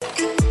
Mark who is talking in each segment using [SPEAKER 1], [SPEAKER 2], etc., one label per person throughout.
[SPEAKER 1] Thank you.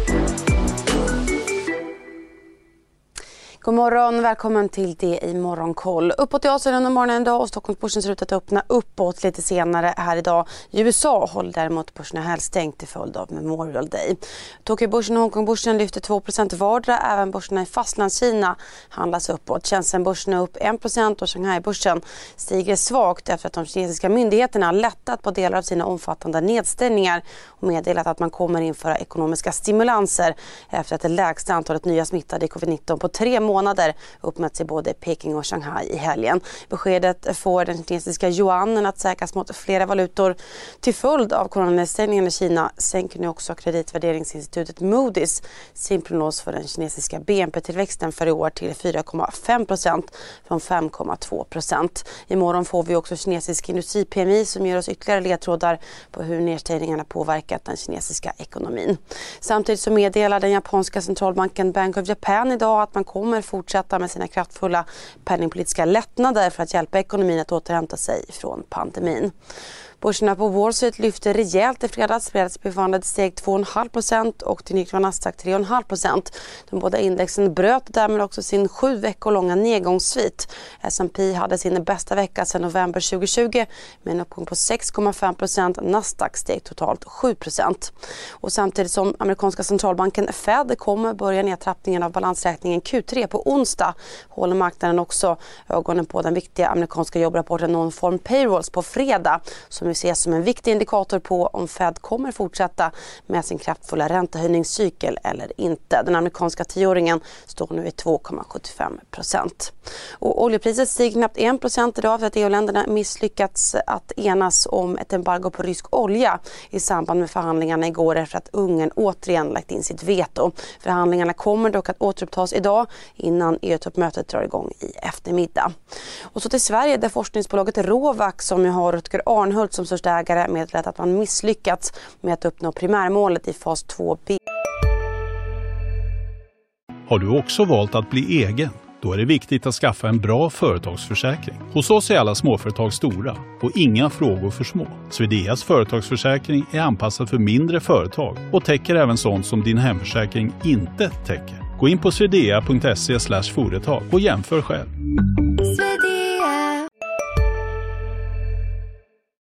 [SPEAKER 1] God morgon, välkommen till det i Morgonkoll. Uppåt i Asien under morgonen idag och Stockholmsbörsen ser ut att öppna uppåt lite senare här idag. I USA håller däremot börserna helstängt till följd av Memorial Day. Tokyobörsen och Hongkongbörsen lyfter 2% vardera. Även börserna i Fastlandskina handlas uppåt. Shenzhenbörsen är upp 1% och Shanghaibörsen stiger svagt efter att de kinesiska myndigheterna lättat på delar av sina omfattande nedstängningar och meddelat att man kommer införa ekonomiska stimulanser efter att det lägsta antalet nya smittade i covid-19 på tre månader månader uppmätts i både Peking och Shanghai i helgen. Beskedet får den kinesiska yuanen att säkras mot flera valutor. Till följd av coronanedstängningen i Kina sänker nu också kreditvärderingsinstitutet Moody's sin prognos för den kinesiska BNP-tillväxten för i år till 4,5% från 5,2% Imorgon får vi också kinesisk industri-PMI som ger oss ytterligare ledtrådar på hur nedstängningarna påverkat den kinesiska ekonomin. Samtidigt så meddelar den japanska centralbanken Bank of Japan idag att man kommer fortsätta med sina kraftfulla penningpolitiska lättnader för att hjälpa ekonomin att återhämta sig från pandemin. Börserna på Wall Street lyfte rejält i fredags. Fredagsbefallande steg 2,5% och till nytt var Nasdaq 3,5% De båda indexen bröt därmed också sin sju veckor långa nedgångssvit. S&P hade sin bästa vecka sedan november 2020 med en uppgång på 6,5% Nasdaq steg totalt 7 och Samtidigt som amerikanska centralbanken Fed kommer börja nedtrappningen av balansräkningen Q3 på onsdag håller marknaden också ögonen på den viktiga amerikanska jobbrapporten Non-Form Payrolls på fredag som som vi ses som en viktig indikator på om Fed kommer fortsätta med sin kraftfulla räntehöjningscykel eller inte. Den amerikanska tioåringen står nu i 2,75 procent. oljepriset stiger knappt 1 procent idag för att EU-länderna misslyckats att enas om ett embargo på rysk olja i samband med förhandlingarna igår efter att Ungern återigen lagt in sitt veto. Förhandlingarna kommer dock att återupptas idag innan EU-toppmötet drar igång i eftermiddag. Och så till Sverige där forskningsbolaget Rovac som ju har Rutger Arnhult som största ägare meddelat att man misslyckats med att uppnå primärmålet i fas 2B.
[SPEAKER 2] Har du också valt att bli egen? Då är det viktigt att skaffa en bra företagsförsäkring. Hos oss är alla småföretag stora och inga frågor för små. Swedeas företagsförsäkring är anpassad för mindre företag och täcker även sånt som din hemförsäkring inte täcker. Gå in på swedea.se företag och jämför själv.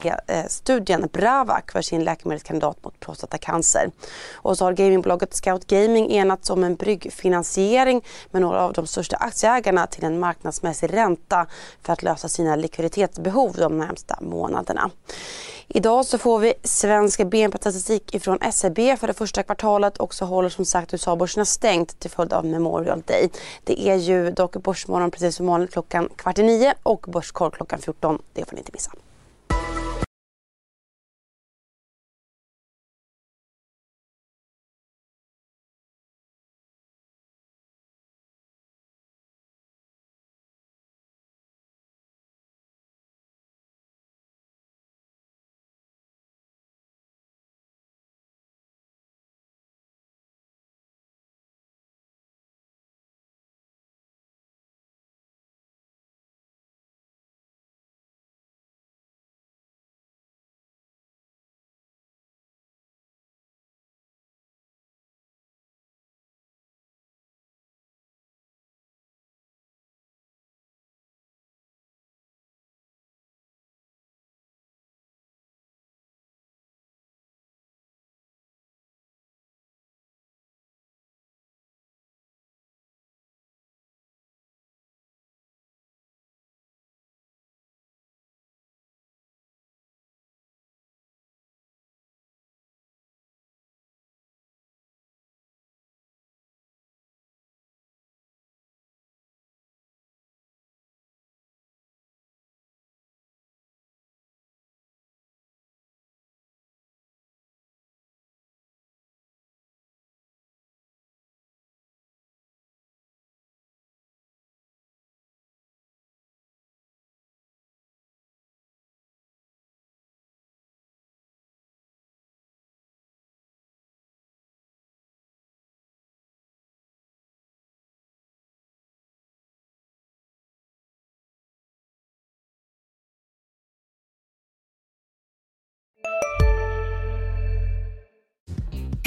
[SPEAKER 1] Eh, studien Bravac för sin läkemedelskandidat mot prostatacancer. Och så har gamingbolaget Scout Gaming enats om en bryggfinansiering med några av de största aktieägarna till en marknadsmässig ränta för att lösa sina likviditetsbehov de närmsta månaderna. Idag så får vi svensk BNP-statistik från SEB för det första kvartalet och så håller som sagt USA-börserna stängt till följd av Memorial Day. Det är ju dock Börsmorgon precis som vanligt klockan kvart i nio och Börskoll klockan 14. Det får ni inte missa.